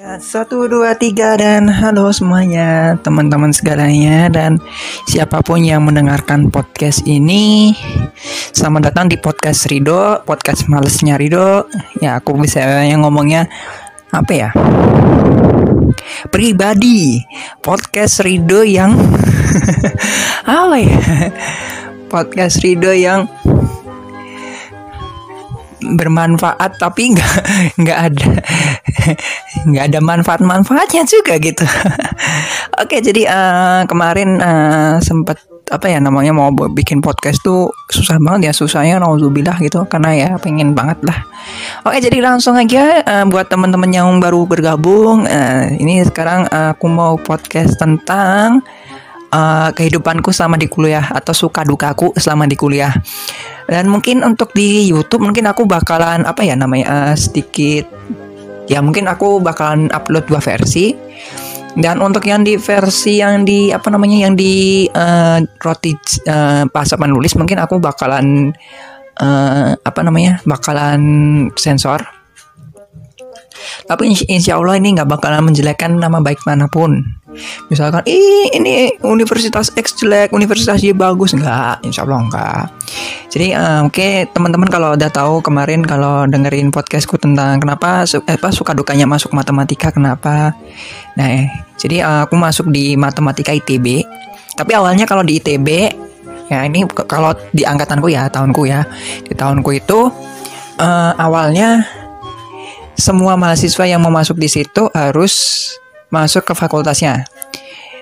Ya, satu, dua, tiga, dan halo semuanya, teman-teman segalanya, dan siapa pun yang mendengarkan podcast ini, selamat datang di podcast Rido, podcast malesnya Rido. Ya, aku bisa yang ngomongnya apa ya? Pribadi, podcast Rido yang apa ya? Podcast Rido yang bermanfaat tapi nggak nggak ada nggak ada manfaat manfaatnya juga gitu. Oke jadi uh, kemarin uh, sempat apa ya namanya mau bikin podcast tuh susah banget ya susahnya nauzubillah gitu karena ya pengen banget lah. Oke jadi langsung aja uh, buat teman-teman yang baru bergabung uh, ini sekarang aku mau podcast tentang uh, kehidupanku selama di kuliah atau suka dukaku selama di kuliah. Dan mungkin untuk di YouTube mungkin aku bakalan apa ya namanya uh, sedikit ya mungkin aku bakalan upload dua versi. Dan untuk yang di versi yang di apa namanya yang di uh, roti uh, menulis mungkin aku bakalan uh, apa namanya bakalan sensor. Tapi insya Allah ini nggak bakalan menjelekkan nama baik mana pun. Misalkan, ih ini Universitas X jelek, Universitas Y bagus nggak? Insya Allah nggak. Jadi uh, oke okay, teman-teman kalau udah tahu kemarin kalau dengerin podcastku tentang kenapa eh, apa suka dukanya masuk matematika kenapa? Nah, eh, jadi uh, aku masuk di matematika ITB. Tapi awalnya kalau di ITB ya ini kalau di angkatanku ya tahunku ya di tahunku itu uh, awalnya semua mahasiswa yang mau masuk di situ harus masuk ke fakultasnya.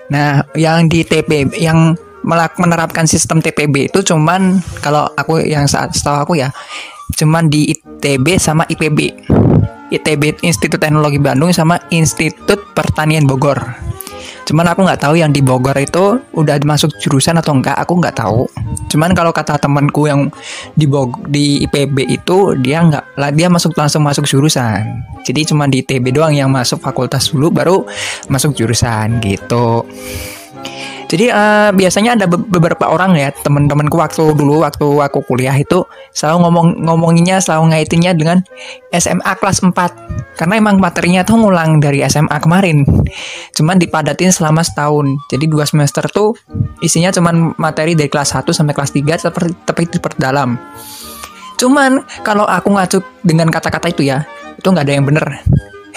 Nah, yang di TPB yang menerapkan sistem TPB itu cuman kalau aku yang saat setahu aku ya cuman di ITB sama IPB. ITB Institut Teknologi Bandung sama Institut Pertanian Bogor. Cuman aku nggak tahu yang di Bogor itu udah masuk jurusan atau enggak, aku nggak tahu. Cuman kalau kata temanku yang di Bog di IPB itu dia nggak lah dia masuk langsung masuk jurusan. Jadi cuma di ITB doang yang masuk fakultas dulu baru masuk jurusan gitu. Jadi uh, biasanya ada beberapa orang ya teman-temanku waktu dulu waktu aku kuliah itu selalu ngomong ngomonginnya selalu ngaitinnya dengan SMA kelas 4 karena emang materinya tuh ngulang dari SMA kemarin. Cuman dipadatin selama setahun. Jadi dua semester tuh isinya cuman materi dari kelas 1 sampai kelas 3 seperti tapi diperdalam. Cuman kalau aku ngacu dengan kata-kata itu ya, itu nggak ada yang bener.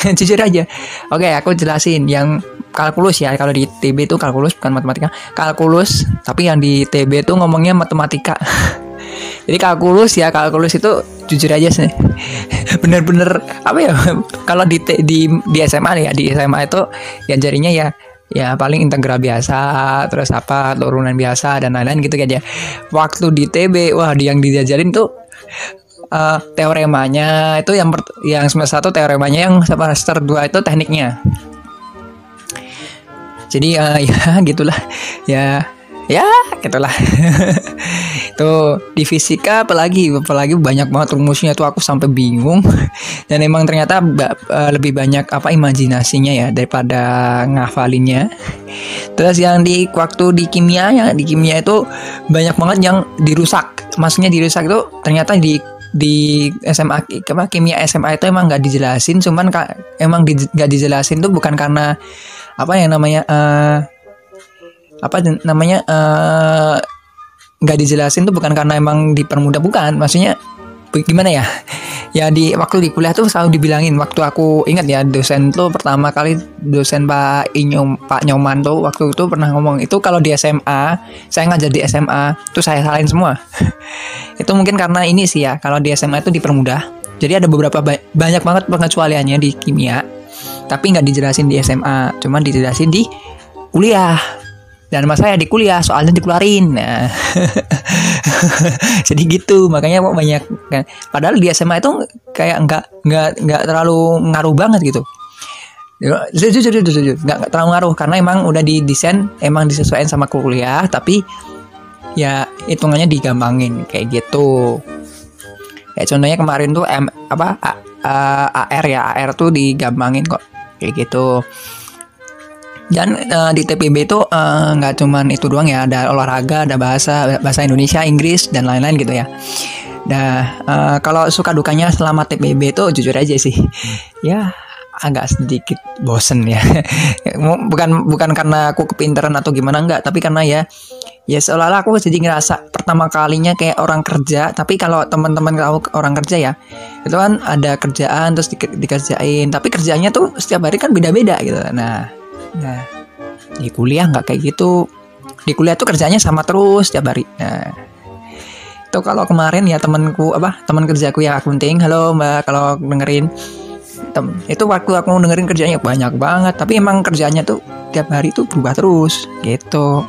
Jujur aja. Oke, aku jelasin yang kalkulus ya kalau di TB itu kalkulus bukan matematika. Kalkulus tapi yang di TB itu ngomongnya matematika. Jadi kalkulus ya kalkulus itu jujur aja sih. Bener-bener apa ya kalau di di di SMA ya di SMA itu ya jarinya ya ya paling integral biasa terus apa turunan biasa dan lain-lain gitu aja waktu di TB wah di yang diajarin tuh uh, teoremanya itu yang yang semester satu teoremanya yang semester dua itu tekniknya jadi uh, ya gitulah. Ya ya gitulah. Itu di fisika apalagi apalagi banyak banget rumusnya tuh aku sampai bingung. Dan emang ternyata uh, lebih banyak apa imajinasinya ya daripada ngafalinnya. Terus yang di waktu di kimia ya di kimia itu banyak banget yang dirusak. Maksudnya dirusak itu ternyata di di SMA kimia SMA itu emang nggak dijelasin. Cuman emang nggak di, dijelasin tuh bukan karena apa yang namanya uh, apa namanya eh, nggak uh, dijelasin tuh bukan karena emang dipermudah bukan. Maksudnya gimana ya? Ya di waktu di kuliah tuh selalu dibilangin waktu aku ingat ya dosen tuh pertama kali dosen Pak Inyom Pak Nyoman tuh waktu itu pernah ngomong itu kalau di SMA saya ngajar di SMA tuh saya salahin semua. Itu mungkin karena ini sih ya kalau di SMA itu dipermudah. Jadi ada beberapa ba banyak banget pengecualiannya di kimia tapi nggak dijelasin di SMA cuman dijelasin di kuliah. Dan masa ya di kuliah soalnya dikeluarin. Nah. Jadi gitu makanya kok banyak kan. Padahal di SMA itu kayak nggak nggak nggak terlalu ngaruh banget gitu. Jujur jujur jujur nggak terlalu ngaruh karena emang udah didesain emang disesuaikan sama kuliah tapi ya hitungannya digampangin kayak gitu. Ya contohnya kemarin tuh M apa A, A, AR ya AR tuh digampangin kok kayak gitu dan uh, di TPB itu eh, nggak uh, cuman itu doang ya, ada olahraga, ada bahasa bahasa Indonesia, Inggris dan lain-lain gitu ya. Nah, uh, kalau suka dukanya selama TPB itu jujur aja sih. Ya, agak sedikit bosen ya. bukan bukan karena aku kepintaran atau gimana enggak, tapi karena ya ya seolah-olah aku jadi ngerasa pertama kalinya kayak orang kerja tapi kalau teman-teman tahu orang kerja ya itu kan ada kerjaan terus di, dikerjain tapi kerjanya tuh setiap hari kan beda-beda gitu. Nah nah di kuliah nggak kayak gitu. Di kuliah tuh kerjanya sama terus setiap hari. Nah itu kalau kemarin ya temanku apa teman kerjaku yang akunting halo mbak kalau dengerin. Tem itu waktu aku dengerin kerjanya banyak banget tapi emang kerjanya tuh tiap hari tuh berubah terus gitu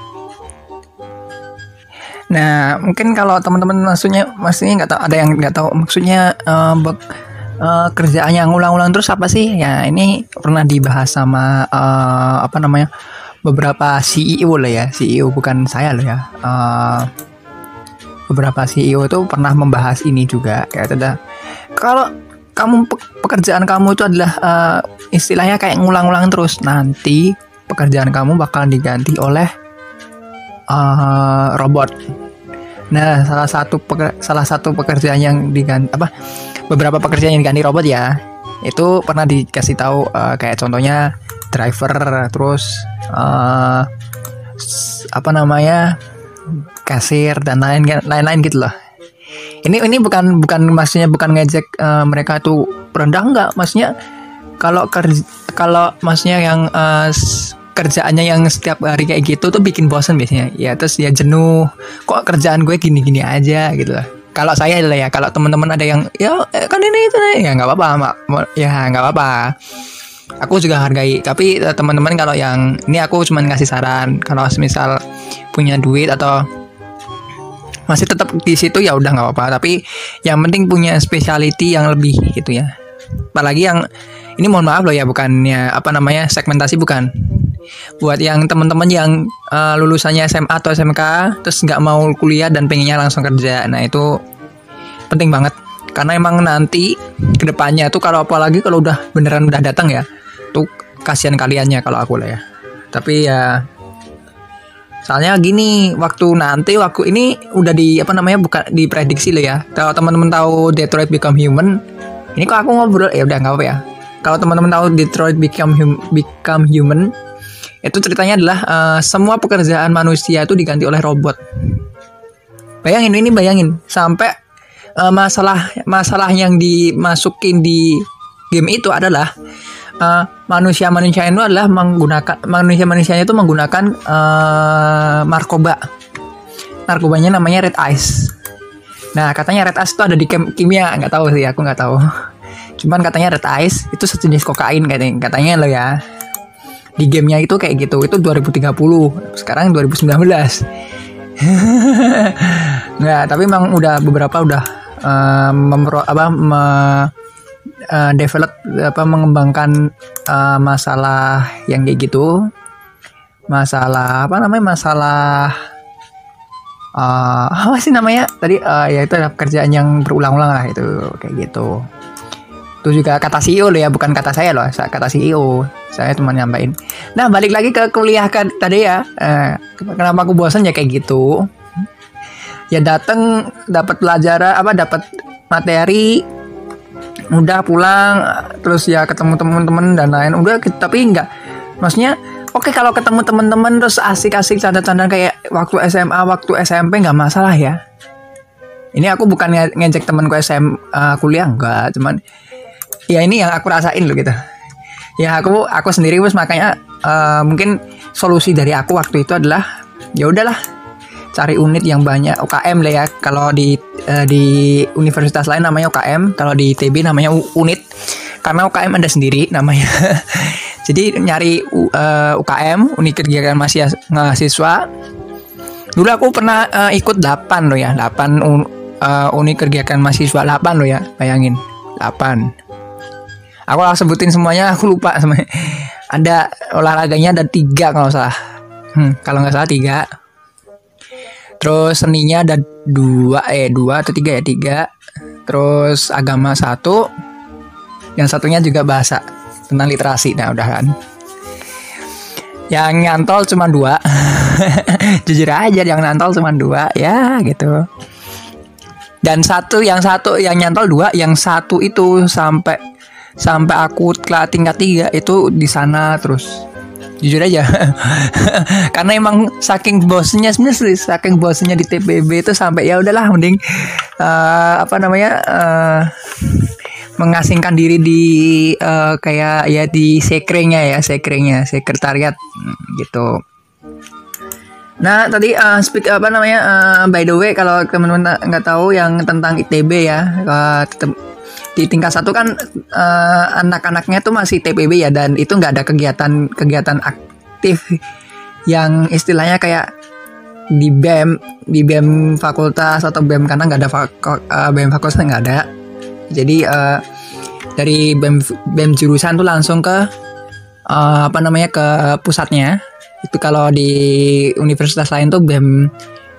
Nah, mungkin kalau teman-teman maksudnya maksudnya nggak tahu ada yang nggak tahu maksudnya uh, be, uh, kerjaannya ngulang-ulang terus apa sih? Ya, ini pernah dibahas sama uh, apa namanya? beberapa CEO lah ya, CEO bukan saya loh ya. Uh, beberapa CEO itu pernah membahas ini juga kayak ada kalau kamu pekerjaan kamu itu adalah uh, istilahnya kayak ngulang-ulang terus nanti pekerjaan kamu bakal diganti oleh uh, robot Nah, salah satu peker, salah satu pekerjaan yang diganti apa beberapa pekerjaan yang diganti robot ya. Itu pernah dikasih tahu uh, kayak contohnya driver terus uh, apa namanya? kasir dan lain lain-lain gitu loh. Ini ini bukan bukan maksudnya bukan ngejek uh, mereka tuh rendah enggak, maksudnya kalau kalau maksudnya yang uh, kerjaannya yang setiap hari kayak gitu tuh bikin bosan biasanya. Ya terus ya jenuh. Kok kerjaan gue gini-gini aja gitu lah. Kalau saya adalah ya kalau teman-teman ada yang ya eh, kan ini itu ya nggak apa-apa mak. Ya nggak apa-apa. Aku juga hargai. Tapi eh, teman-teman kalau yang ini aku cuma ngasih saran. Kalau misal punya duit atau masih tetap di situ ya udah nggak apa-apa. Tapi yang penting punya speciality yang lebih gitu ya. Apalagi yang ini mohon maaf loh ya bukannya apa namanya segmentasi bukan buat yang teman-teman yang uh, lulusannya SMA atau SMK terus nggak mau kuliah dan pengennya langsung kerja. Nah itu penting banget. Karena emang nanti ke depannya tuh kalau apalagi kalau udah beneran udah datang ya tuh kasihan kaliannya kalau aku lah ya. Tapi ya soalnya gini waktu nanti waktu ini udah di apa namanya bukan diprediksi lah ya. Kalau teman-teman tahu Detroit Become Human ini kok aku ngobrol ya udah nggak apa ya. Kalau teman-teman tahu Detroit Become hum, Become Human itu ceritanya adalah uh, semua pekerjaan manusia itu diganti oleh robot. Bayangin ini bayangin sampai uh, masalah masalah yang dimasukin di game itu adalah uh, manusia-manusia itu adalah menggunakan manusia-manusianya itu menggunakan uh, narkoba. Narkobanya namanya red ice. Nah katanya red ice itu ada di kim kimia nggak tahu sih aku nggak tahu. Cuman katanya red ice itu sejenis kokain katanya katanya lo ya di gamenya itu kayak gitu itu 2030 sekarang 2019 nggak tapi memang udah beberapa udah uh, memro, apa me, uh, develop apa mengembangkan uh, masalah yang kayak gitu. Masalah apa namanya masalah uh, apa sih namanya? Tadi uh, ya itu ada pekerjaan yang berulang-ulang lah itu kayak gitu itu juga kata CEO loh ya bukan kata saya loh kata CEO saya cuma nyampain nah balik lagi ke kuliah kan tadi ya. Eh, kenapa aku bosan ya kayak gitu. Ya datang dapat pelajaran apa dapat materi udah pulang terus ya ketemu teman-teman dan lain udah tapi enggak. Maksudnya oke okay, kalau ketemu teman-teman terus asik-asik canda-canda kayak waktu SMA waktu SMP nggak masalah ya. Ini aku bukan ngejek temanku SM uh, kuliah enggak. Cuman ya ini yang aku rasain loh gitu. Ya aku aku sendiri bos makanya uh, mungkin solusi dari aku waktu itu adalah ya udahlah cari unit yang banyak UKM lah ya. Kalau di uh, di universitas lain namanya UKM kalau di TB namanya unit. Karena UKM ada sendiri namanya. Jadi nyari uh, eh, UKM unit kegiatan mahasiswa dulu aku pernah uh, ikut 8 loh ya 8 un, uh, unit kegiatan mahasiswa 8 loh ya bayangin. 8 aku sebutin semuanya aku lupa semuanya. Ada olahraganya ada tiga kalau salah. Hmm, kalau nggak salah tiga. Terus seninya ada dua eh dua atau tiga ya tiga. Terus agama satu. Yang satunya juga bahasa tentang literasi. Nah udah kan. Yang nyantol cuma dua. Jujur aja yang nyantol cuma dua. Ya gitu. Dan satu yang satu yang nyantol dua yang satu itu sampai sampai aku tingkat tiga itu di sana terus jujur aja. Karena emang saking bosnya sebenarnya saking bosnya di TPB itu sampai ya udahlah mending uh, apa namanya uh, mengasingkan diri di uh, kayak ya di sekringnya ya sekringnya sekretariat hmm, gitu. Nah tadi uh, speak apa namanya uh, by the way kalau teman-teman nggak tahu yang tentang ITB ya uh, di tingkat satu kan uh, anak-anaknya tuh masih TPB ya dan itu nggak ada kegiatan kegiatan aktif yang istilahnya kayak di BEM di BEM fakultas atau BEM karena nggak ada fak, uh, BEM fakultas nggak ada. Jadi uh, dari BEM BEM jurusan tuh langsung ke uh, apa namanya ke pusatnya. Itu kalau di universitas lain tuh BEM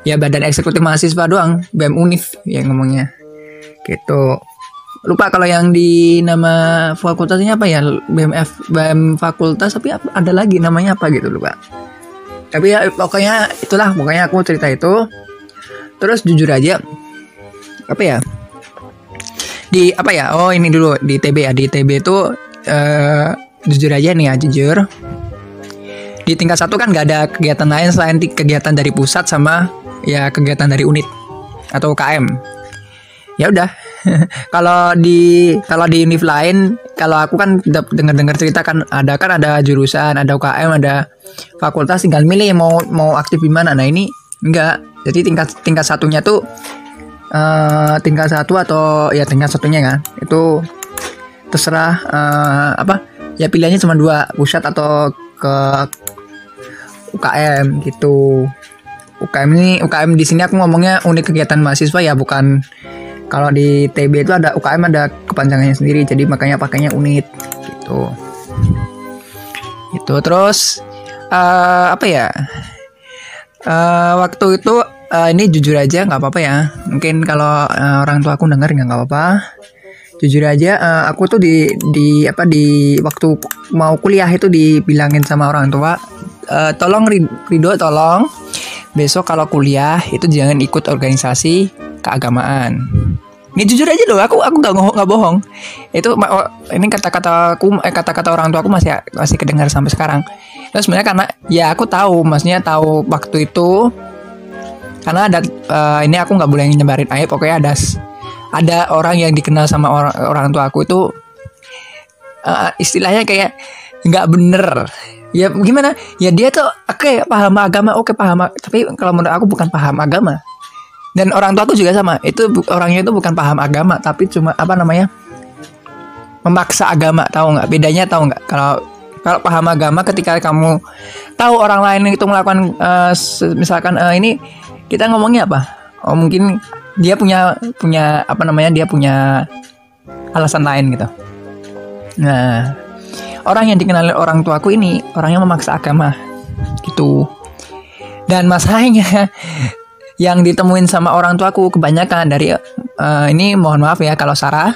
ya badan eksekutif mahasiswa doang BEM Unif yang ngomongnya. Gitu lupa kalau yang di nama fakultasnya apa ya? BMF BEM fakultas tapi ada lagi namanya apa gitu lupa. Tapi ya pokoknya itulah pokoknya aku cerita itu. Terus jujur aja apa ya? Di apa ya? Oh ini dulu di TB ya. Di TB itu uh, jujur aja nih ya jujur. Di tingkat satu kan nggak ada kegiatan lain selain kegiatan dari pusat sama ya kegiatan dari unit atau UKM ya udah kalau di kalau di univ lain kalau aku kan dengar dengar cerita kan ada kan ada jurusan ada UKM ada fakultas tinggal milih mau mau aktif di mana nah ini enggak jadi tingkat tingkat satunya tuh uh, tingkat satu atau ya tingkat satunya kan itu terserah uh, apa ya pilihannya cuma dua pusat atau ke UKM gitu. UKM ini UKM di sini aku ngomongnya unit kegiatan mahasiswa ya bukan kalau di TB itu ada UKM ada kepanjangannya sendiri jadi makanya pakainya unit gitu. Itu terus uh, apa ya? Uh, waktu itu uh, ini jujur aja nggak apa-apa ya. Mungkin kalau uh, orang tua aku denger nggak apa-apa jujur aja uh, aku tuh di di apa di waktu mau kuliah itu dibilangin sama orang tua uh, tolong Ridho tolong besok kalau kuliah itu jangan ikut organisasi keagamaan ini jujur aja loh aku aku nggak nggak bohong. Itu oh, ini kata-kata aku eh, kata-kata orang tua aku masih masih kedengar sampai sekarang. Terus sebenarnya karena ya aku tahu maksudnya tahu waktu itu karena ada uh, ini aku nggak boleh nyebarin aib pokoknya ada ada orang yang dikenal sama orang orang tua aku itu uh, istilahnya kayak nggak bener. Ya gimana? Ya dia tuh oke okay, paham agama oke okay, paham tapi kalau menurut aku bukan paham agama dan orang tua aku juga sama. Itu orangnya itu bukan paham agama tapi cuma apa namanya memaksa agama tahu nggak? Bedanya tahu nggak? Kalau kalau paham agama ketika kamu tahu orang lain itu melakukan uh, misalkan uh, ini kita ngomongnya apa? Oh mungkin dia punya punya apa namanya dia punya alasan lain gitu. Nah orang yang dikenal orang tuaku ini orangnya memaksa agama gitu. Dan masalahnya yang ditemuin sama orang tuaku kebanyakan dari uh, ini mohon maaf ya kalau Sarah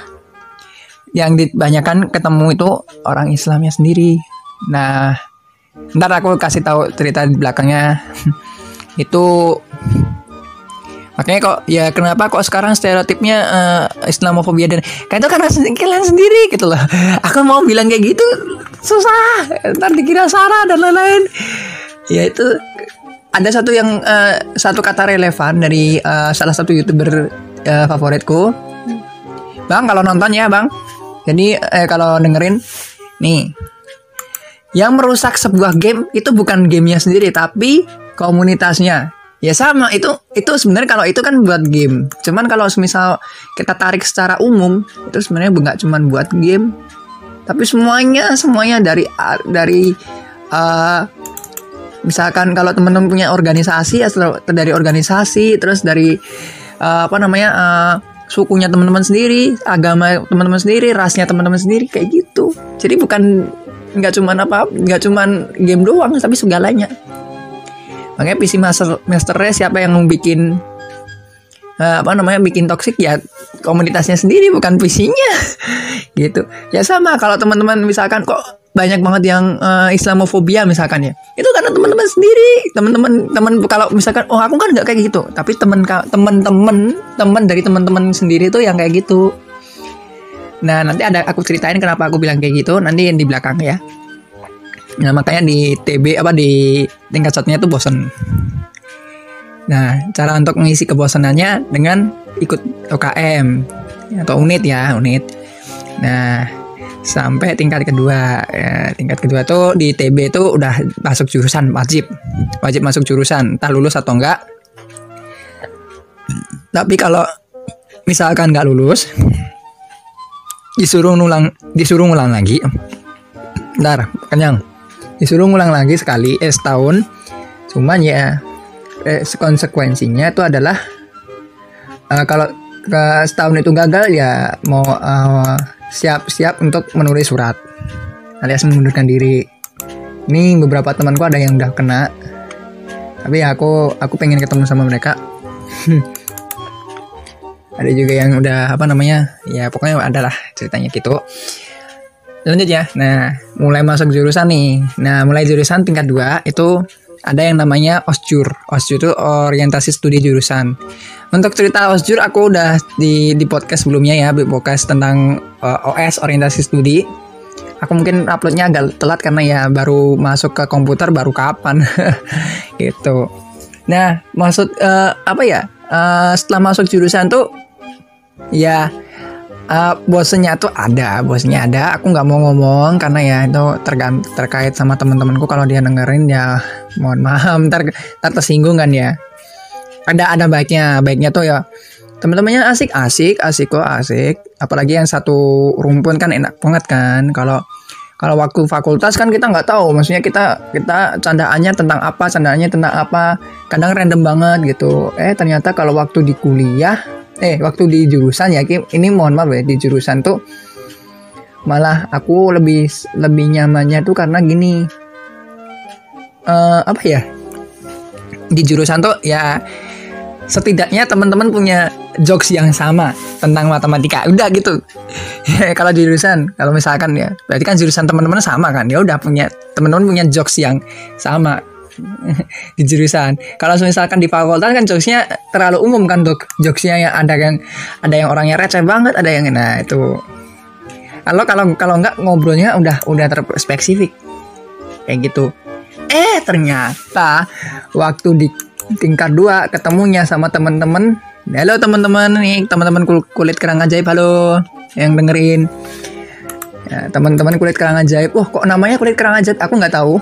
yang dibanyakan ketemu itu orang Islamnya sendiri nah ntar aku kasih tahu cerita di belakangnya itu Makanya kok ya kenapa kok sekarang stereotipnya uh, Islamofobia dan kayak itu karena kalian sendiri gitu loh. Aku mau bilang kayak gitu susah. Ntar dikira Sarah dan lain-lain. Ya itu ada satu yang uh, satu kata relevan dari uh, salah satu youtuber uh, favoritku. Bang kalau nonton ya bang. Jadi eh, kalau dengerin nih yang merusak sebuah game itu bukan gamenya sendiri tapi komunitasnya Ya sama itu itu sebenarnya kalau itu kan buat game. Cuman kalau misal kita tarik secara umum itu sebenarnya nggak cuman buat game, tapi semuanya semuanya dari dari uh, misalkan kalau teman-teman punya organisasi asal dari organisasi terus dari uh, apa namanya uh, sukunya teman-teman sendiri, agama teman-teman sendiri, rasnya teman-teman sendiri kayak gitu. Jadi bukan nggak cuman apa nggak cuman game doang tapi segalanya. Makanya PC master master race siapa yang bikin uh, apa namanya bikin toxic ya komunitasnya sendiri bukan PC-nya. Gitu. Ya sama kalau teman-teman misalkan kok banyak banget yang uh, Islamofobia misalkan ya. Itu karena teman-teman sendiri. Teman-teman teman kalau misalkan oh aku kan nggak kayak gitu. Tapi teman teman-teman teman dari teman-teman sendiri tuh yang kayak gitu. Nah nanti ada aku ceritain kenapa aku bilang kayak gitu. Nanti yang di belakang ya. Nah makanya di TB apa di tingkat satunya tuh bosen. Nah cara untuk mengisi kebosanannya dengan ikut UKM atau unit ya unit. Nah sampai tingkat kedua. Ya, tingkat kedua tuh di TB itu udah masuk jurusan wajib. Wajib masuk jurusan entah lulus atau enggak. Tapi kalau misalkan nggak lulus disuruh ngulang disuruh ngulang lagi. Ntar kenyang. Disuruh ngulang lagi sekali eh setahun. Cuman ya eh, konsekuensinya itu adalah uh, kalau ke setahun itu gagal ya mau uh, siap-siap untuk menulis surat. Alias mengundurkan diri. Ini beberapa temanku ada yang udah kena, tapi ya aku aku pengen ketemu sama mereka. ada juga yang udah apa namanya ya pokoknya adalah ceritanya gitu. Lanjut ya. Nah mulai masuk jurusan nih. Nah mulai jurusan tingkat 2 itu ada yang namanya osjur. Osjur itu orientasi studi jurusan untuk cerita Osjur aku udah di di podcast sebelumnya ya, di podcast tentang uh, eh, OS orientasi studi. Aku mungkin uploadnya agak telat karena ya baru masuk ke komputer baru kapan gitu. Nah, maksud uh, apa ya? Uh, setelah masuk jurusan tuh ya uh, bosennya tuh ada, bosennya ada. Aku nggak mau ngomong karena ya itu terkait sama teman-temanku kalau dia dengerin ya mohon maaf ntar, ntar tersinggung kan ya ada ada baiknya baiknya tuh ya. Teman-temannya asik asik asik kok asik. Apalagi yang satu rumpun kan enak banget kan. Kalau kalau waktu fakultas kan kita nggak tahu. Maksudnya kita kita candaannya tentang apa candaannya tentang apa. Kadang random banget gitu. Eh ternyata kalau waktu di kuliah eh waktu di jurusan ya ini mohon maaf ya di jurusan tuh malah aku lebih lebih nyamannya tuh karena gini. Uh, apa ya? Di jurusan tuh ya setidaknya teman-teman punya jokes yang sama tentang matematika. Udah gitu. Kalau jurusan kalau misalkan ya berarti kan jurusan teman-teman sama kan? Ya udah punya teman-teman punya jokes yang sama di jurusan. Kalau misalkan di fakultas kan jokesnya terlalu umum kan dok? Jokesnya yang ada yang ada yang orangnya receh banget ada yang nah itu. Kalau kalau kalau nggak ngobrolnya udah udah terspesifik. Kayak gitu. Eh ternyata waktu di tingkat dua ketemunya sama teman-teman. Halo teman-teman. Nih teman-teman kulit kerang ajaib. Halo yang dengerin. Ya, teman-teman kulit kerang ajaib. Wah kok namanya kulit kerang ajaib? Aku nggak tahu.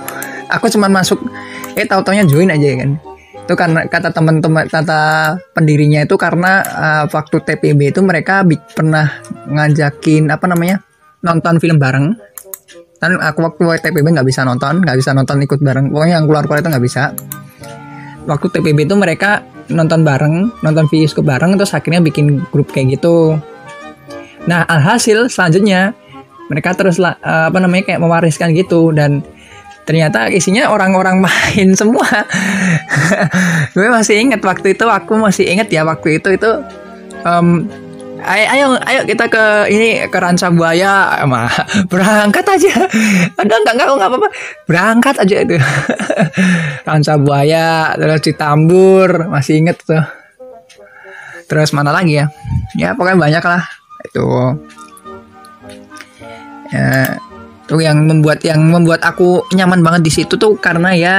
Aku cuma masuk eh tahu taunya join aja kan? Itu karena kata teman-teman kata pendirinya itu karena uh, waktu TPB itu mereka pernah ngajakin apa namanya nonton film bareng. Dan aku waktu TPB nggak bisa nonton nggak bisa nonton ikut bareng. Pokoknya yang keluar keluar itu nggak bisa waktu TPB itu mereka nonton bareng, nonton ke bareng terus akhirnya bikin grup kayak gitu. Nah, alhasil selanjutnya mereka terus uh, apa namanya kayak mewariskan gitu dan ternyata isinya orang-orang main semua. gue masih inget waktu itu, aku masih inget ya waktu itu itu um, ayo, ayo kita ke ini ke Ranca Buaya. Mah berangkat aja. Ada nggak? Nggak nggak apa-apa. Berangkat aja itu. Ranca Buaya terus Citambur masih inget tuh. Terus mana lagi ya? Ya pokoknya banyak lah. Itu. Ya tuh yang membuat yang membuat aku nyaman banget di situ tuh karena ya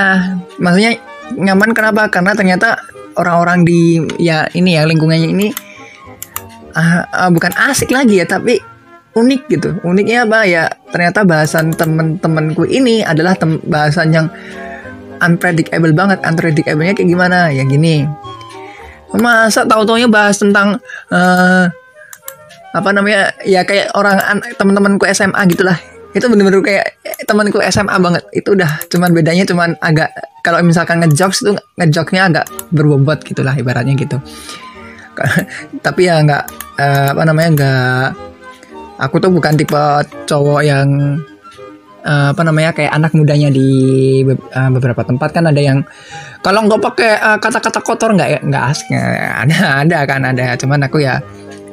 maksudnya nyaman kenapa? Karena ternyata orang-orang di ya ini ya lingkungannya ini uh, uh, bukan asik lagi ya tapi unik gitu. Uniknya apa? Ya ternyata bahasan temen-temenku ini adalah tem bahasan yang unpredictable banget unpredictable-nya kayak gimana? Ya gini. Masa tahu taunya bahas tentang uh, apa namanya? Ya kayak orang teman-temanku SMA gitulah. Itu bener-bener kayak temanku SMA banget. Itu udah cuman bedanya cuman agak kalau misalkan ngejokes tuh ngejoknya agak berbobot gitulah ibaratnya gitu. Tapi ya nggak uh, apa namanya nggak aku tuh bukan tipe cowok yang uh, apa namanya kayak anak mudanya di uh, beberapa tempat. Kan ada yang kalau nggak pakai uh, kata-kata kotor nggak ya? Nggak asik. Ada ada kan ada. Cuman aku ya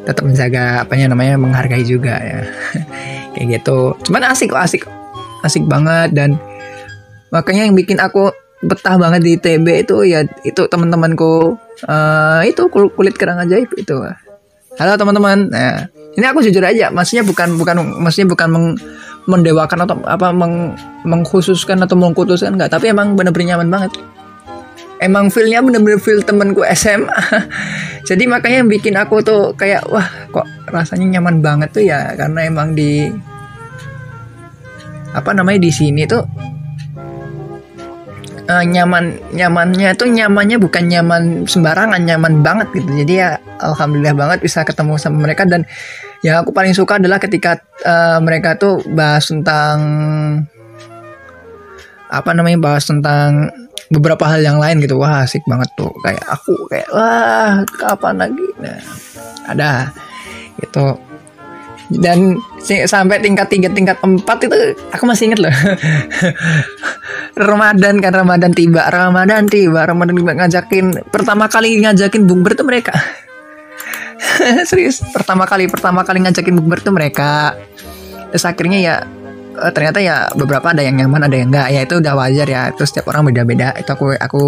tetap menjaga apa namanya menghargai juga ya. Kayak gitu. Cuman asik kok asik. Asik banget. Dan makanya yang bikin aku betah banget di TB itu ya itu teman-temanku. Uh, itu kulit kerang ajaib itu halo teman-teman. Nah ini aku jujur aja maksudnya bukan bukan maksudnya bukan meng, mendewakan atau apa meng, mengkhususkan atau mengkutuskan enggak. Tapi emang bener-bener nyaman banget. Emang feelnya bener-bener feel temenku SMA jadi makanya yang bikin aku tuh kayak wah kok rasanya nyaman banget tuh ya. Karena emang di apa namanya di sini tuh uh, nyaman nyamannya tuh nyamannya bukan nyaman sembarangan nyaman banget gitu. Jadi ya alhamdulillah banget bisa ketemu sama mereka. Dan yang aku paling suka adalah ketika uh, mereka tuh bahas tentang apa namanya bahas tentang beberapa hal yang lain gitu. Wah asik banget tuh. Kayak aku kayak wah kapan lagi? Nah ada gitu. Dan sampai tingkat tiga tingkat empat itu aku masih inget loh Ramadan kan Ramadan tiba Ramadan tiba Ramadan tiba ngajakin pertama kali ngajakin bukber tuh mereka. Serius pertama kali pertama kali ngajakin bukber tuh mereka. Terus akhirnya ya uh, ternyata ya beberapa ada yang nyaman ada yang enggak. Ya itu udah wajar ya itu setiap orang beda-beda. Itu aku aku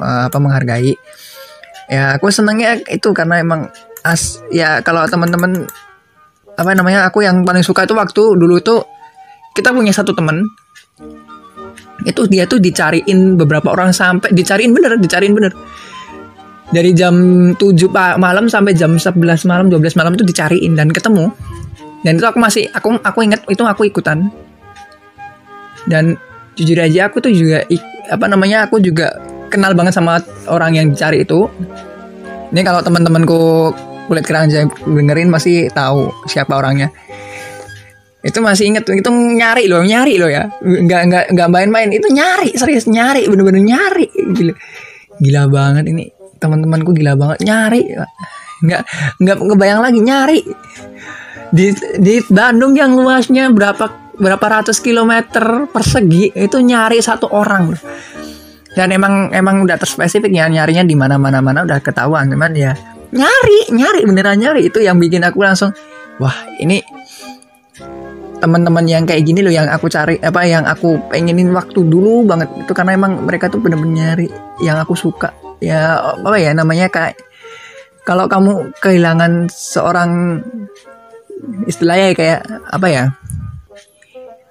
uh, apa menghargai. Ya aku senangnya itu karena emang as ya kalau teman-teman apa namanya aku yang paling suka itu waktu dulu itu kita punya satu teman itu dia tuh dicariin beberapa orang sampai dicariin bener dicariin bener. Dari jam 7 malam sampai jam 11 malam 12 malam itu dicariin dan ketemu. Dan itu aku masih aku aku ingat itu aku ikutan. Dan jujur aja aku tuh juga apa namanya aku juga kenal banget sama orang yang dicari itu. Ini kalau teman-temanku kulit kerang dengerin masih tahu siapa orangnya itu masih inget itu nyari loh nyari loh ya. Nggak nggak nggak main-main. Itu nyari serius nyari bener-bener nyari. Gila. Gila banget ini. Teman-temanku gila banget nyari. Nggak nggak ngebayang lagi nyari. Di di Bandung yang luasnya berapa berapa ratus kilometer persegi itu nyari satu orang. Dan emang emang udah terspesifik ya nyarinya di mana mana mana udah ketahuan. Cuman ya nyari nyari beneran nyari. Itu yang bikin aku langsung wah ini teman-teman yang kayak gini loh yang aku cari apa yang aku pengenin waktu dulu banget. Itu karena emang mereka tuh bener-bener nyari yang aku suka. Ya apa ya namanya kayak kalau kamu kehilangan seorang istilahnya kayak apa ya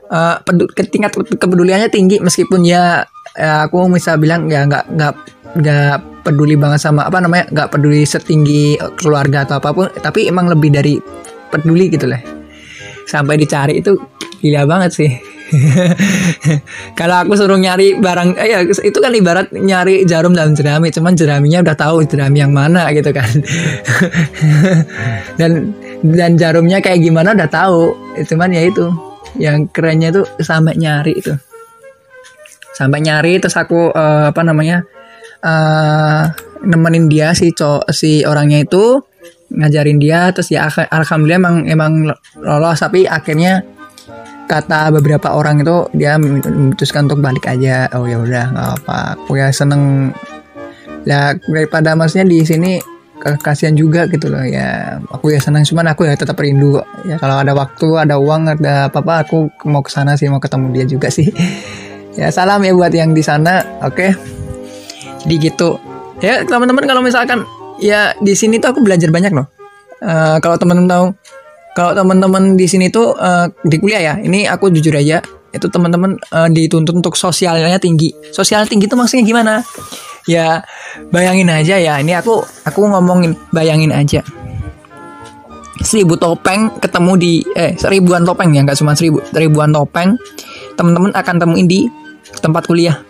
uh, tingkat kepeduliannya tinggi. Meskipun ya, ya aku bisa bilang ya nggak nggak nggak peduli banget sama apa namanya nggak peduli setinggi keluarga atau apa pun. Tapi emang lebih dari peduli gitu lah sampai dicari itu gila banget sih. Kalau aku suruh nyari barang eh, ya itu kan ibarat nyari jarum dalam jerami cuman jeraminya udah tahu jerami yang mana gitu kan. Dan dan jarumnya kayak gimana udah tahu cuman ya itu yang kerennya tuh sampai nyari itu. Sampai nyari terus aku uh, apa namanya uh, nemenin dia si cowok si orangnya itu ngajarin dia terus ya alhamdulillah emang emang lolos. Tapi akhirnya kata beberapa orang itu dia memutuskan untuk balik aja. Oh ya udah nggak apa aku ya seneng. Ya daripada maksudnya di sini kasihan juga gitu loh. Ya aku ya senang cuman aku ya tetap rindu ya kalau ada waktu ada uang ada apa apa aku mau ke sana sih mau ketemu dia juga sih. Ya salam ya buat yang di sana oke? Okay? jadi gitu. Ya teman-teman kalau misalkan ya di sini tuh aku belajar banyak loh. Uh, kalau teman-teman tahu kalau teman-teman di sini tuh uh, di kuliah ya ini aku jujur aja itu teman-teman uh, dituntut untuk sosialnya tinggi. Sosial tinggi itu maksudnya gimana? Ya bayangin aja ya ini aku aku ngomongin bayangin aja. Seribu topeng ketemu di eh seribuan topeng ya nggak cuma seribu seribuan topeng teman-teman akan temuin di tempat kuliah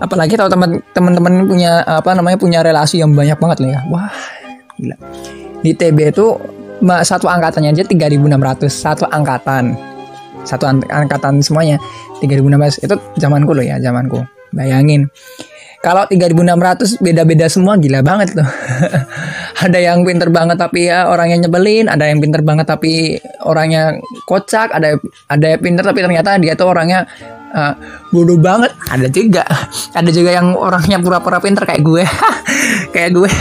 apalagi kalau teman teman-teman punya apa namanya punya relasi yang banyak banget lah ya. Wah gila. Di TB itu satu angkatannya aja 3600 satu angkatan. Satu angkatan semuanya 3600 itu zamanku loh ya zamanku. Bayangin. Kalau 3600 beda-beda semua gila banget loh ada yang pinter banget tapi ya orangnya nyebelin ada yang pinter banget tapi orangnya kocak ada ada yang pinter tapi ternyata dia tuh orangnya uh, bodoh banget. Ada juga. Ada juga yang orangnya pura-pura pinter kayak gue. Kayak gue.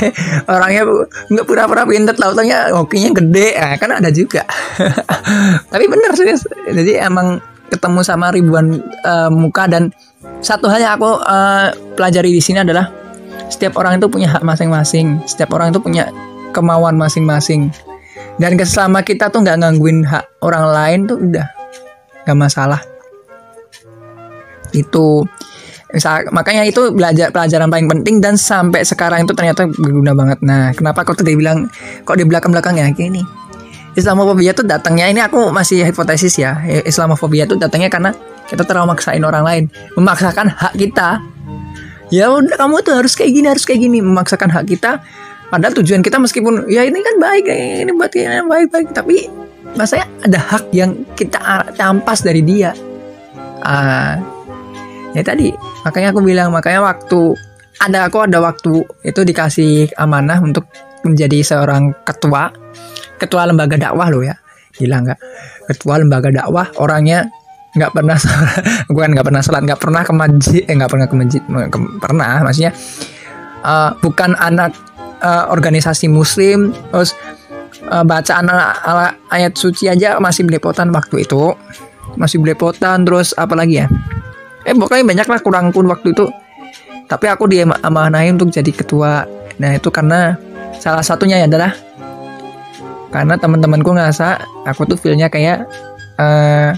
Orangnya nggak pura-pura pinter lautnya hokinya gede. Nah, kan ada juga. Tapi bener sih jadi emang ketemu sama ribuan uh, muka dan satu hal yang aku uh, pelajari di sini adalah setiap orang itu punya hak masing-masing. Setiap orang itu punya kemauan masing-masing. Dan selama kita tuh nggak ngangguin hak orang lain tuh udah nggak masalah itu Misal, makanya itu belajar pelajaran paling penting dan sampai sekarang itu ternyata berguna banget. Nah, kenapa kok tadi bilang kok di belakang belakang ya gini? Islamofobia itu datangnya ini aku masih hipotesis ya. Islamofobia itu datangnya karena kita terlalu maksain orang lain, memaksakan hak kita. Ya udah kamu tuh harus kayak gini, harus kayak gini, memaksakan hak kita. Padahal tujuan kita meskipun ya ini kan baik, ini buat yang baik-baik, tapi masanya ada hak yang kita campas dari dia. Ah, ya tadi makanya aku bilang makanya waktu ada aku ada waktu itu dikasih amanah untuk menjadi seorang ketua ketua lembaga dakwah lo ya. Gila nggak? Ketua lembaga dakwah orangnya nggak pernah bukan nggak pernah sholat nggak pernah ke masjid eh nggak pernah ke masjid ke, pernah maksudnya uh, bukan anak uh, organisasi muslim terus uh, bacaan ayat suci aja masih belepotan waktu itu masih belepotan terus apa lagi ya eh pokoknya banyak lah kurang pun waktu itu. Tapi aku dia amanahin untuk jadi ketua. Nah itu karena salah satunya ya adalah karena teman-temanku ngerasa aku tuh feelnya kayak uh,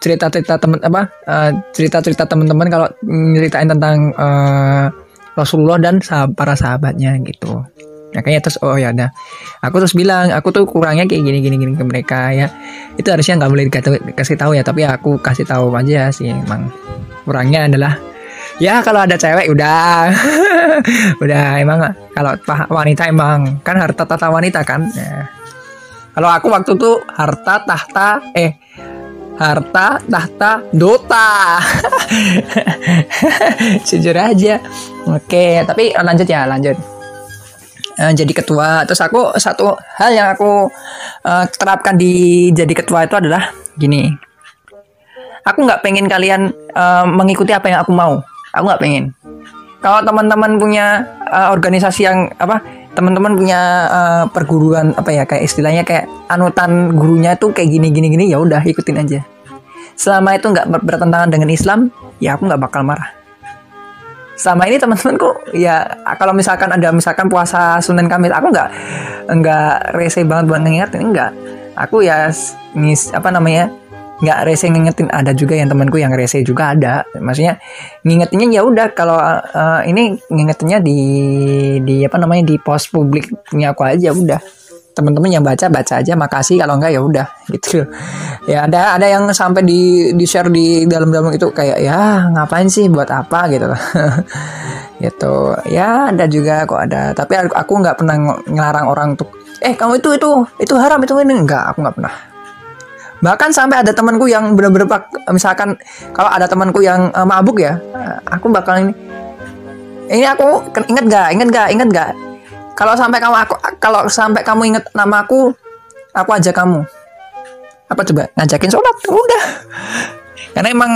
cerita-cerita teman apa uh, cerita-cerita teman-teman kalau nyeritain tentang uh, Rasulullah dan sahab, para sahabatnya gitu Nah, kayaknya terus oh ya ada. Aku terus bilang, aku tuh kurangnya kayak gini gini gini ke mereka ya. Itu harusnya nggak boleh dikasih tahu ya, tapi aku kasih tahu aja sih emang kurangnya adalah ya kalau ada cewek udah udah emang kalau wanita emang kan harta tata wanita kan ya. kalau aku waktu itu harta tahta eh harta tahta dota jujur aja oke tapi lanjut ya lanjut uh, jadi ketua. Terus aku satu hal yang aku uh, terapkan di jadi ketua itu adalah gini. Aku nggak pengen kalian uh, mengikuti apa yang aku mau. Aku nggak pengen. Kalau teman-teman punya uh, organisasi yang apa teman-teman punya uh, perguruan apa ya kayak istilahnya kayak anutan gurunya tuh kayak gini gini gini ya udah ikutin aja. Selama itu nggak bertentangan dengan Islam ya aku nggak bakal marah sama ini teman-temanku ya kalau misalkan ada misalkan puasa Sunan Kamis aku nggak nggak rese banget buat ngingetin enggak aku ya ngis apa namanya nggak rese ngingetin ada juga yang temanku yang rese juga ada. Maksudnya ngingetinnya ya udah kalau uh, ini ngingetinnya di di apa namanya di pos publik punya aku aja udah teman-teman yang baca baca aja makasih. Kalau enggak ya udah gitu. Ya ada ada yang sampai di di share di dalam-dalam itu kayak ya ngapain sih? Buat apa? gitu. Gitu. Ya ada juga kok ada. Tapi aku nggak pernah ngelarang orang untuk eh kamu itu itu itu haram itu ini. Enggak aku nggak pernah. Bahkan sampai ada temanku yang bener-bener misalkan kalau ada temanku yang uh, mabuk ya aku bakal ini ini aku inget gak inget gak inget gak kalau sampai kamu aku kalau sampai kamu inget nama aku aku aja kamu. Apa coba? Ngajakin sholat? Udah. Karena emang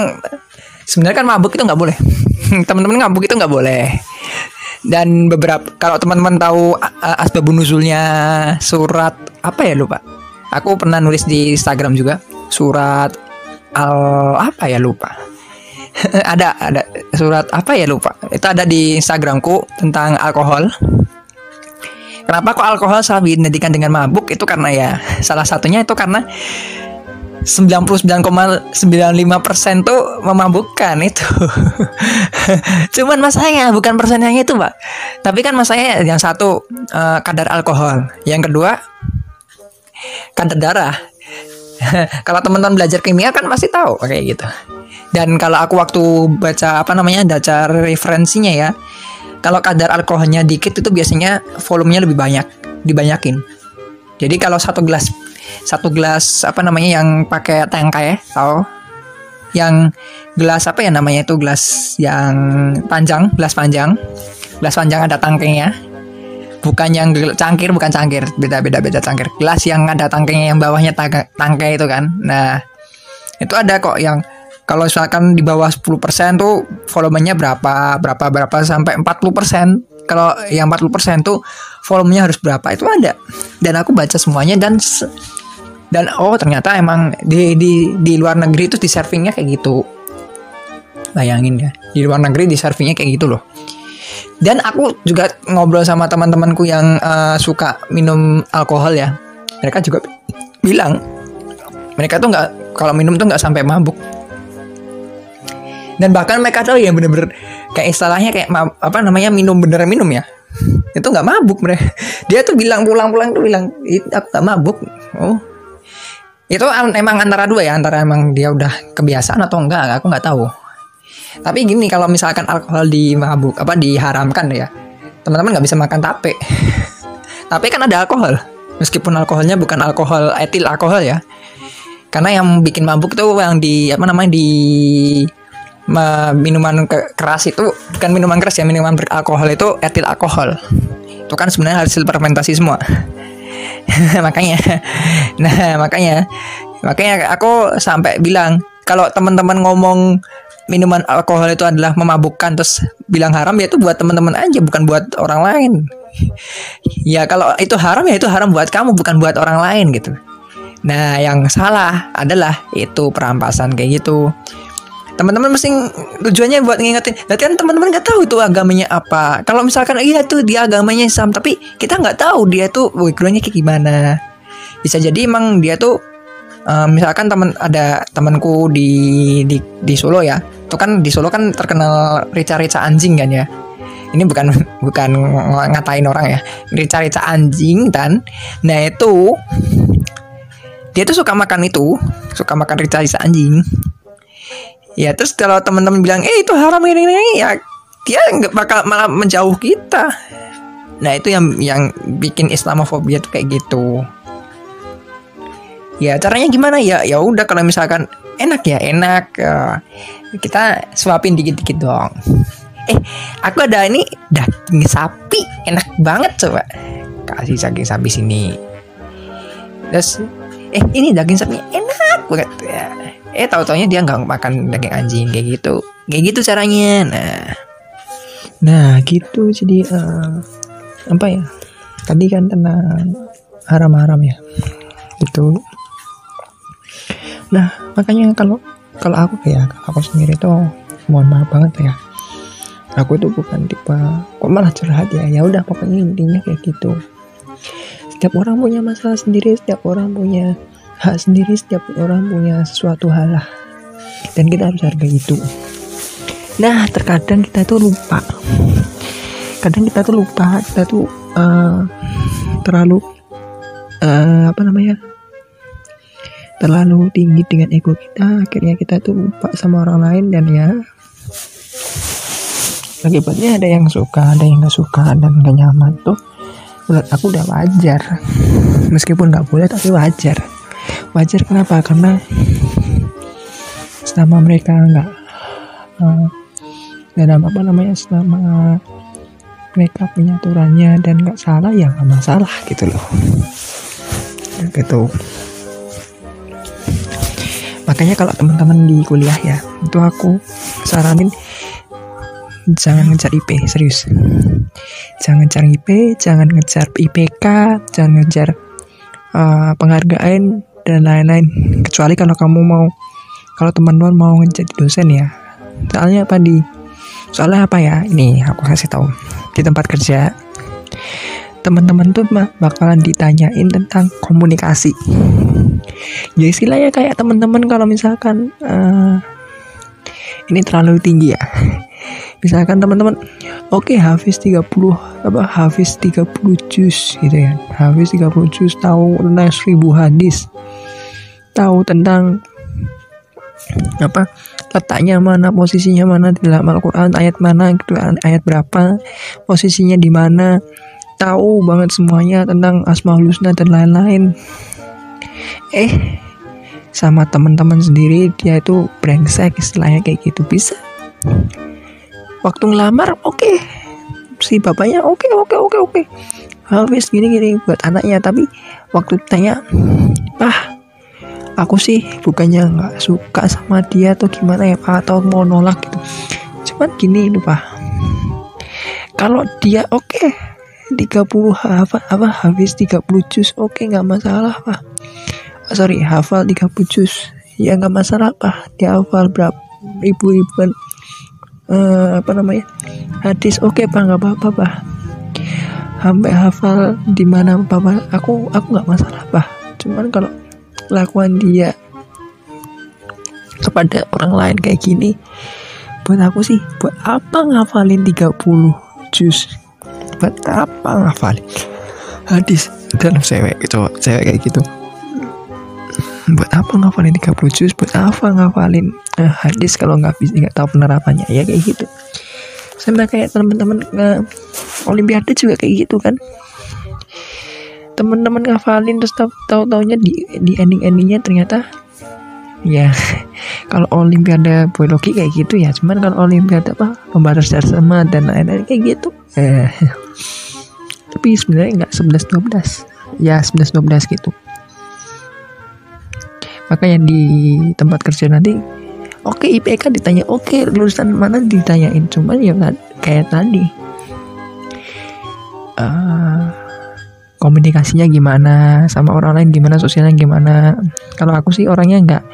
sebenarnya kan mabuk itu nggak boleh. Teman-teman mabuk itu nggak boleh. Dan beberapa kalau teman-teman tahu asbabun nuzulnya surat apa ya lupa. Aku pernah nulis di Instagram juga surat al apa ya lupa. Ada ada surat apa ya lupa. Itu ada di Instagramku tentang alkohol kenapa kok alkohol selalu identikan dengan mabuk itu karena ya salah satunya itu karena 99,95% tuh memabukkan itu. Cuman masalahnya bukan persennya itu, Pak. Tapi kan masalahnya yang satu uh, kadar alkohol, yang kedua kadar darah. kalau teman-teman belajar kimia kan pasti tahu kayak gitu. Dan kalau aku waktu baca apa namanya baca referensinya ya, kalau kadar alkoholnya dikit itu biasanya volumenya lebih banyak, dibanyakin. Jadi kalau satu gelas satu gelas apa namanya yang pakai tangkai ya, tahu? Yang gelas apa ya namanya itu gelas yang panjang, gelas panjang. Gelas panjang ada tangkainya bukan yang cangkir bukan cangkir beda beda beda cangkir gelas yang ada tangkainya yang bawahnya tangkai itu kan nah itu ada kok yang kalau misalkan di bawah 10% tuh volumenya berapa berapa berapa sampai 40% kalau yang 40% tuh volumenya harus berapa itu ada. Dan aku baca semuanya dan dan oh ternyata emang di di di luar negeri itu di servingnya kayak gitu. Bayangin ya di luar negeri di servingnya kayak gitu loh. Dan aku juga ngobrol sama teman-temanku yang uh, suka minum alkohol ya. Mereka juga bilang mereka tuh nggak kalau minum tuh nggak sampai mabuk dan bahkan mereka tahu ya bener-bener kayak istilahnya kayak apa namanya minum beneran minum ya. Itu nggak mabuk mereka dia tuh bilang pulang-pulang tuh bilang aku nggak mabuk. Oh. Itu emang antara dua ya antara emang dia udah kebiasaan atau enggak aku nggak tahu. Tapi gini kalau misalkan alkohol di mabuk apa diharamkan ya teman-teman nggak bisa makan tape. Tape kan ada alkohol. Meskipun alkoholnya bukan alkohol etil alkohol ya. Karena yang bikin mabuk itu yang di apa namanya di minuman keras itu bukan minuman keras ya minuman beralkohol itu etil alkohol. Itu kan sebenarnya hasil fermentasi semua. Makanya. Nah makanya. Makanya aku sampai bilang kalau teman-teman ngomong minuman alkohol itu adalah memabukkan terus bilang haram ya itu buat teman-teman aja bukan buat orang lain. Ya kalau itu haram ya itu haram buat kamu bukan buat orang lain gitu. Nah yang salah adalah itu perampasan kayak gitu teman-teman mesti tujuannya buat ngingetin. Dan kan teman-teman nggak tahu itu agamanya apa. Kalau misalkan iya tuh dia agamanya Islam tapi kita nggak tahu dia tuh backgroundnya kayak gimana. Bisa jadi emang dia tuh uh, misalkan teman ada temanku di, di di Solo ya. Itu kan di Solo kan terkenal rica-rica anjing kan ya. Ini bukan bukan ngatain orang ya. Rica-rica anjing dan nah itu dia tuh suka makan itu. Suka makan rica-rica anjing ya terus kalau teman-teman bilang eh itu haram ini ini ya dia nggak bakal malah menjauh kita. Nah itu yang yang bikin Islamofobia tuh kayak gitu. Ya caranya gimana? Ya ya udah kalau misalkan enak ya enak. Uh, kita suapin dikit-dikit dong eh aku ada ini daging sapi. Enak banget coba. Kasih daging sapi sini. Terus eh ini daging sapi enak banget ya eh tahu taunya dia nggak makan daging anjing kayak gitu. Kayak gitu caranya. Nah. Nah gitu. Jadi uh, apa ya? Tadi kan tentang haram-haram ya. Gitu. Nah makanya kalau kalau aku ya aku sendiri tuh mohon maaf banget ya. Aku tuh bukan tipe kok malah curhat ya? Ya udah pokoknya intinya kayak gitu. Setiap orang punya masalah sendiri setiap orang punya hak sendiri setiap orang punya sesuatu hal lah. Dan kita harus hargai itu. Nah terkadang kita tuh lupa. Kadang kita tuh lupa kita tuh uh, terlalu uh, apa namanya? Terlalu tinggi dengan ego kita akhirnya kita tuh lupa sama orang lain dan ya akibatnya ada yang suka ada yang nggak suka dan gak nyaman tuh menurut aku udah wajar. Meskipun nggak boleh tapi wajar wajar kenapa? Karena selama mereka nggak uh, dalam apa namanya selama mereka punya aturannya dan nggak salah ya nggak masalah gitu loh. Gitu. Makanya kalau teman-teman di kuliah ya itu aku saranin jangan ngejar IP serius. Jangan ngejar IP jangan ngejar IPK jangan ngejar uh, penghargaan dan lain-lain. Kecuali kalau kamu mau kalau teman-teman mau menjadi dosen ya. Soalnya apa di soalnya apa ya? Ini aku kasih tahu. Di tempat kerja teman-teman tuh bakalan ditanyain tentang komunikasi. Ya istilahnya kayak teman-teman kalau misalkan uh, ini terlalu tinggi ya. Misalkan teman-teman oke okay, Hafiz 30 apa Hafiz 30 juz gitu ya. Hafiz 30 juz tahu tentang seribu hadis tahu tentang apa letaknya mana posisinya mana di dalam Al-Quran ayat mana gitu ayat berapa posisinya di mana. Tahu banget semuanya tentang asmaul husna dan lain-lain. Eh sama teman-teman sendiri dia itu brengsek istilahnya kayak gitu. Bisa? Waktu ngelamar oke. Okay. si bapaknya oke okay, oke okay, oke oke. Habis gini gini buat anaknya tapi waktu tanya ah aku sih bukannya nggak suka sama dia atau gimana ya pak atau mau nolak gitu. Cuman gini loh pak. Kalau dia oke okay, 30 apa apa habis 30 jus oke okay, nggak masalah pak. Sorry hafal 30 juz. Ya nggak masalah apa dia hafal berapa ribu-ribuan uh, apa namanya hadis oke okay, pak nggak apa-apa pak. Sampai hafal di mana bapak aku aku nggak masalah pak. Cuman kalau lakuan dia kepada orang lain kayak gini buat aku sih buat apa ngafalin 30 juz buat apa ngafalin? Hadis dan cewek cowok cewek kayak gitu. Buat apa ngafalin 30 juz buat apa ngafalin uh, hadis kalau nggak bisa nggak tahu penerapannya? Ya kayak gitu. Sama kayak teman-teman uh, olimpiade juga kayak gitu kan teman-teman ngafalin terus tahu taunya di di ending endingnya ternyata ya kalau olimpiade biologi kayak gitu ya. Cuman kalau olimpiade apa pembatas sama dan lain-lain kayak gitu. Eh tapi sebenarnya nggak 11 12 ya 11 12 gitu. Makanya di tempat kerja nanti oke okay, IPK ditanya oke okay, lulusan mana ditanyain. Cuman ya kayak tadi. Uh, komunikasinya gimana sama orang lain gimana sosialnya gimana. Kalau aku sih orangnya nggak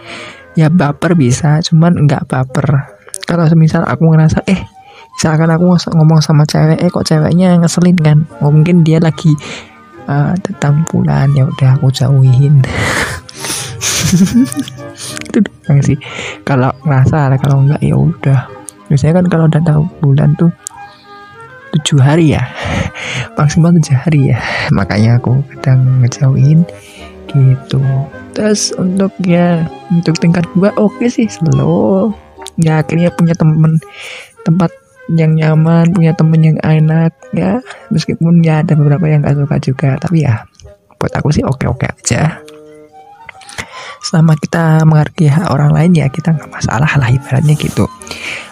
ya baper bisa cuman nggak baper. Kalau semisal aku ngerasa eh misalkan aku ngomong sama cewek eh kok ceweknya ngeselin kan? Oh, mungkin dia lagi uh, tentang bulan ya udah aku jauhin. Itu doang sih. Kalau ngerasa kalau enggak ya udah. Biasanya kan kalau udah tahu bulan tuh tujuh hari ya. Maksimal tujuh hari ya. Makanya aku kadang ngejauhin gitu. Terus untuk ya untuk tingkat dua oke okay sih slow. Ya akhirnya punya temen. Tempat yang nyaman punya temen yang enak ya. Meskipun ya ada beberapa yang gak suka juga. Tapi ya buat aku sih oke oke aja selama kita menghargai hak orang lain ya kita nggak masalah lah ibaratnya gitu.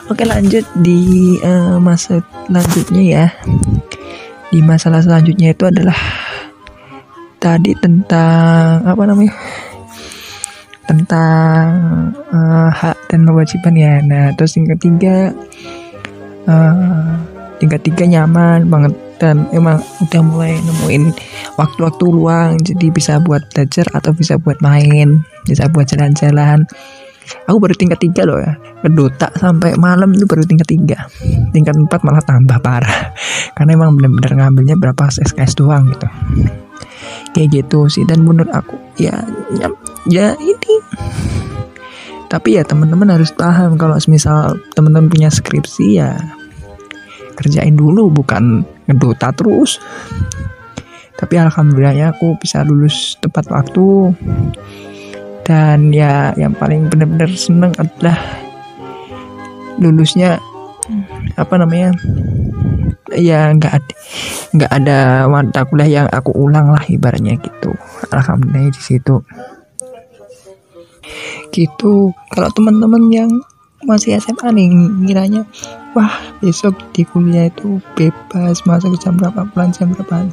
Oke lanjut di uh, masa selanjutnya ya. Di masalah selanjutnya itu adalah tadi tentang apa namanya? Tentang uh, hak dan kewajiban ya. Nah terus yang ketiga uh, yang ketiga nyaman banget dan emang udah mulai nemuin waktu-waktu luang. Jadi bisa buat belajar atau bisa buat main bisa buat jalan-jalan. Aku baru tingkat tiga loh ya. Kedota sampai malam itu baru tingkat tiga. Tingkat empat malah tambah parah. Karena emang bener-bener ngambilnya berapa SKS doang gitu. Kayak gitu sih. Dan menurut aku ya ya, ya ini. Tapi ya teman-teman harus paham kalau misal teman-teman punya skripsi ya kerjain dulu bukan ngedota terus. Tapi alhamdulillahnya aku bisa lulus tepat waktu. Dan ya yang paling benar-benar seneng adalah lulusnya apa namanya ya nggak ada nggak ada mata kuliah yang aku ulang lah ibaratnya gitu. Alhamdulillah di situ. Gitu. Kalau teman-teman yang masih SMA nih ngiranya wah besok di kuliah itu bebas masuk jam berapa pulang jam berapa.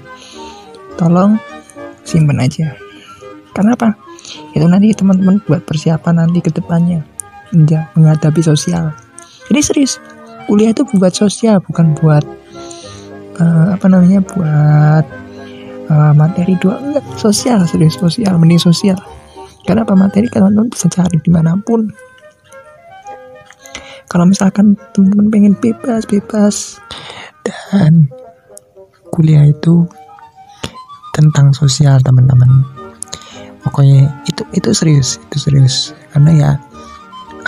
Tolong simpen aja. Kenapa? Itu nanti teman-teman buat persiapan nanti ke depannya. Ya, menghadapi sosial. Jadi serius kuliah itu buat sosial bukan buat uh, apa namanya buat uh, materi dua enggak sosial serius sosial mending sosial. Karena apa? Materi teman-teman bisa cari di mana pun kalau misalkan teman-teman pengen bebas bebas. Dan kuliah itu tentang sosial teman-teman. Pokoknya itu itu serius itu serius. Karena ya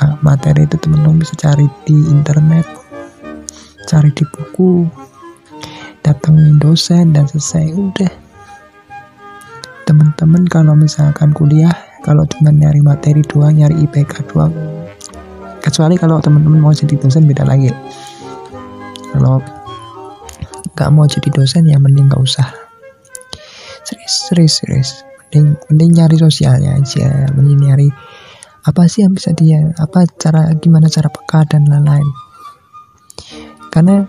uh, materi itu teman-teman bisa cari di internet cari di buku datangin dosen dan selesai udah. Teman-teman kalau misalkan kuliah kalau cuma nyari materi doang nyari IPK doang kecuali kalau teman-teman mau jadi dosen beda lagi. Kalau nggak mau jadi dosen ya mending nggak usah. Serius serius serius. Mending mending nyari sosialnya aja. Mending nyari apa sih yang bisa dia apa cara gimana cara peka dan lain-lain. Karena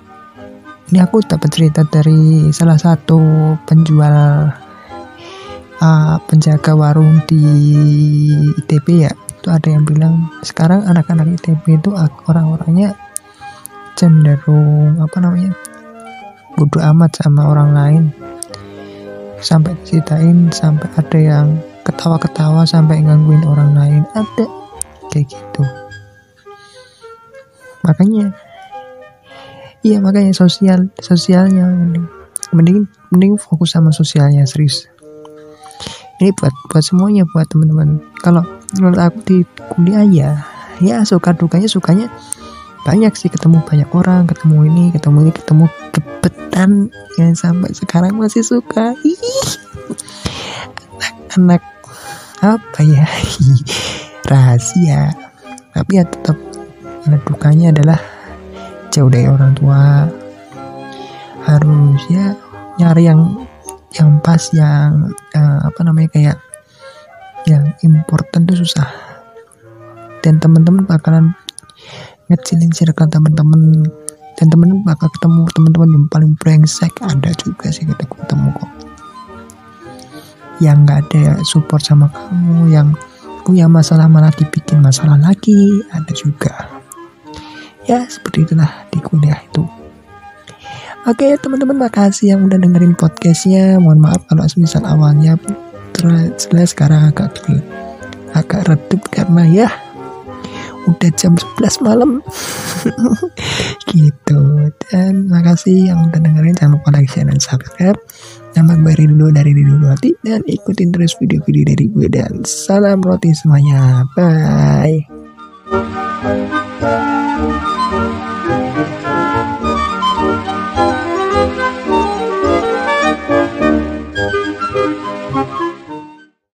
ini aku dapat cerita dari salah satu penjual uh, penjaga warung di ITB ya itu ada yang bilang sekarang anak-anak ITB itu orang-orangnya cenderung apa namanya bodoh amat sama orang lain. Sampai ceritain sampai ada yang ketawa-ketawa sampai gangguin orang lain. Ada kayak gitu. Makanya iya makanya sosial sosialnya mending mending fokus sama sosialnya serius ini buat buat semuanya buat teman-teman. Kalau menurut aku di kuliah ya ya suka dukanya sukanya banyak sih. Ketemu banyak orang ketemu ini ketemu ini ketemu kebetan yang sampai sekarang masih suka. Anak-anak apa ya? Rahasia. Tapi ya tetap dukanya adalah jauh dari orang tua. Harus ya nyari yang yang pas yang uh, apa namanya kayak yang important tuh susah. Dan teman-teman bakalan ngecilin circle teman-teman dan teman-teman bakal ketemu teman-teman yang paling brengsek ada juga sih kita ketemu kok. Yang nggak ada support sama kamu yang punya masalah malah dibikin masalah lagi ada juga. Ya seperti itulah di kuliah itu oke teman-teman makasih yang udah dengerin podcastnya. Mohon maaf kalau misal awalnya terus sekarang agak agak redup karena ya udah jam 11 malam. Gitu. Dan makasih yang udah dengerin. Jangan lupa like share dan subscribe. Nama gue dulu dari dulu hati dan ikutin terus video-video dari gue. Dan salam roti semuanya. Bye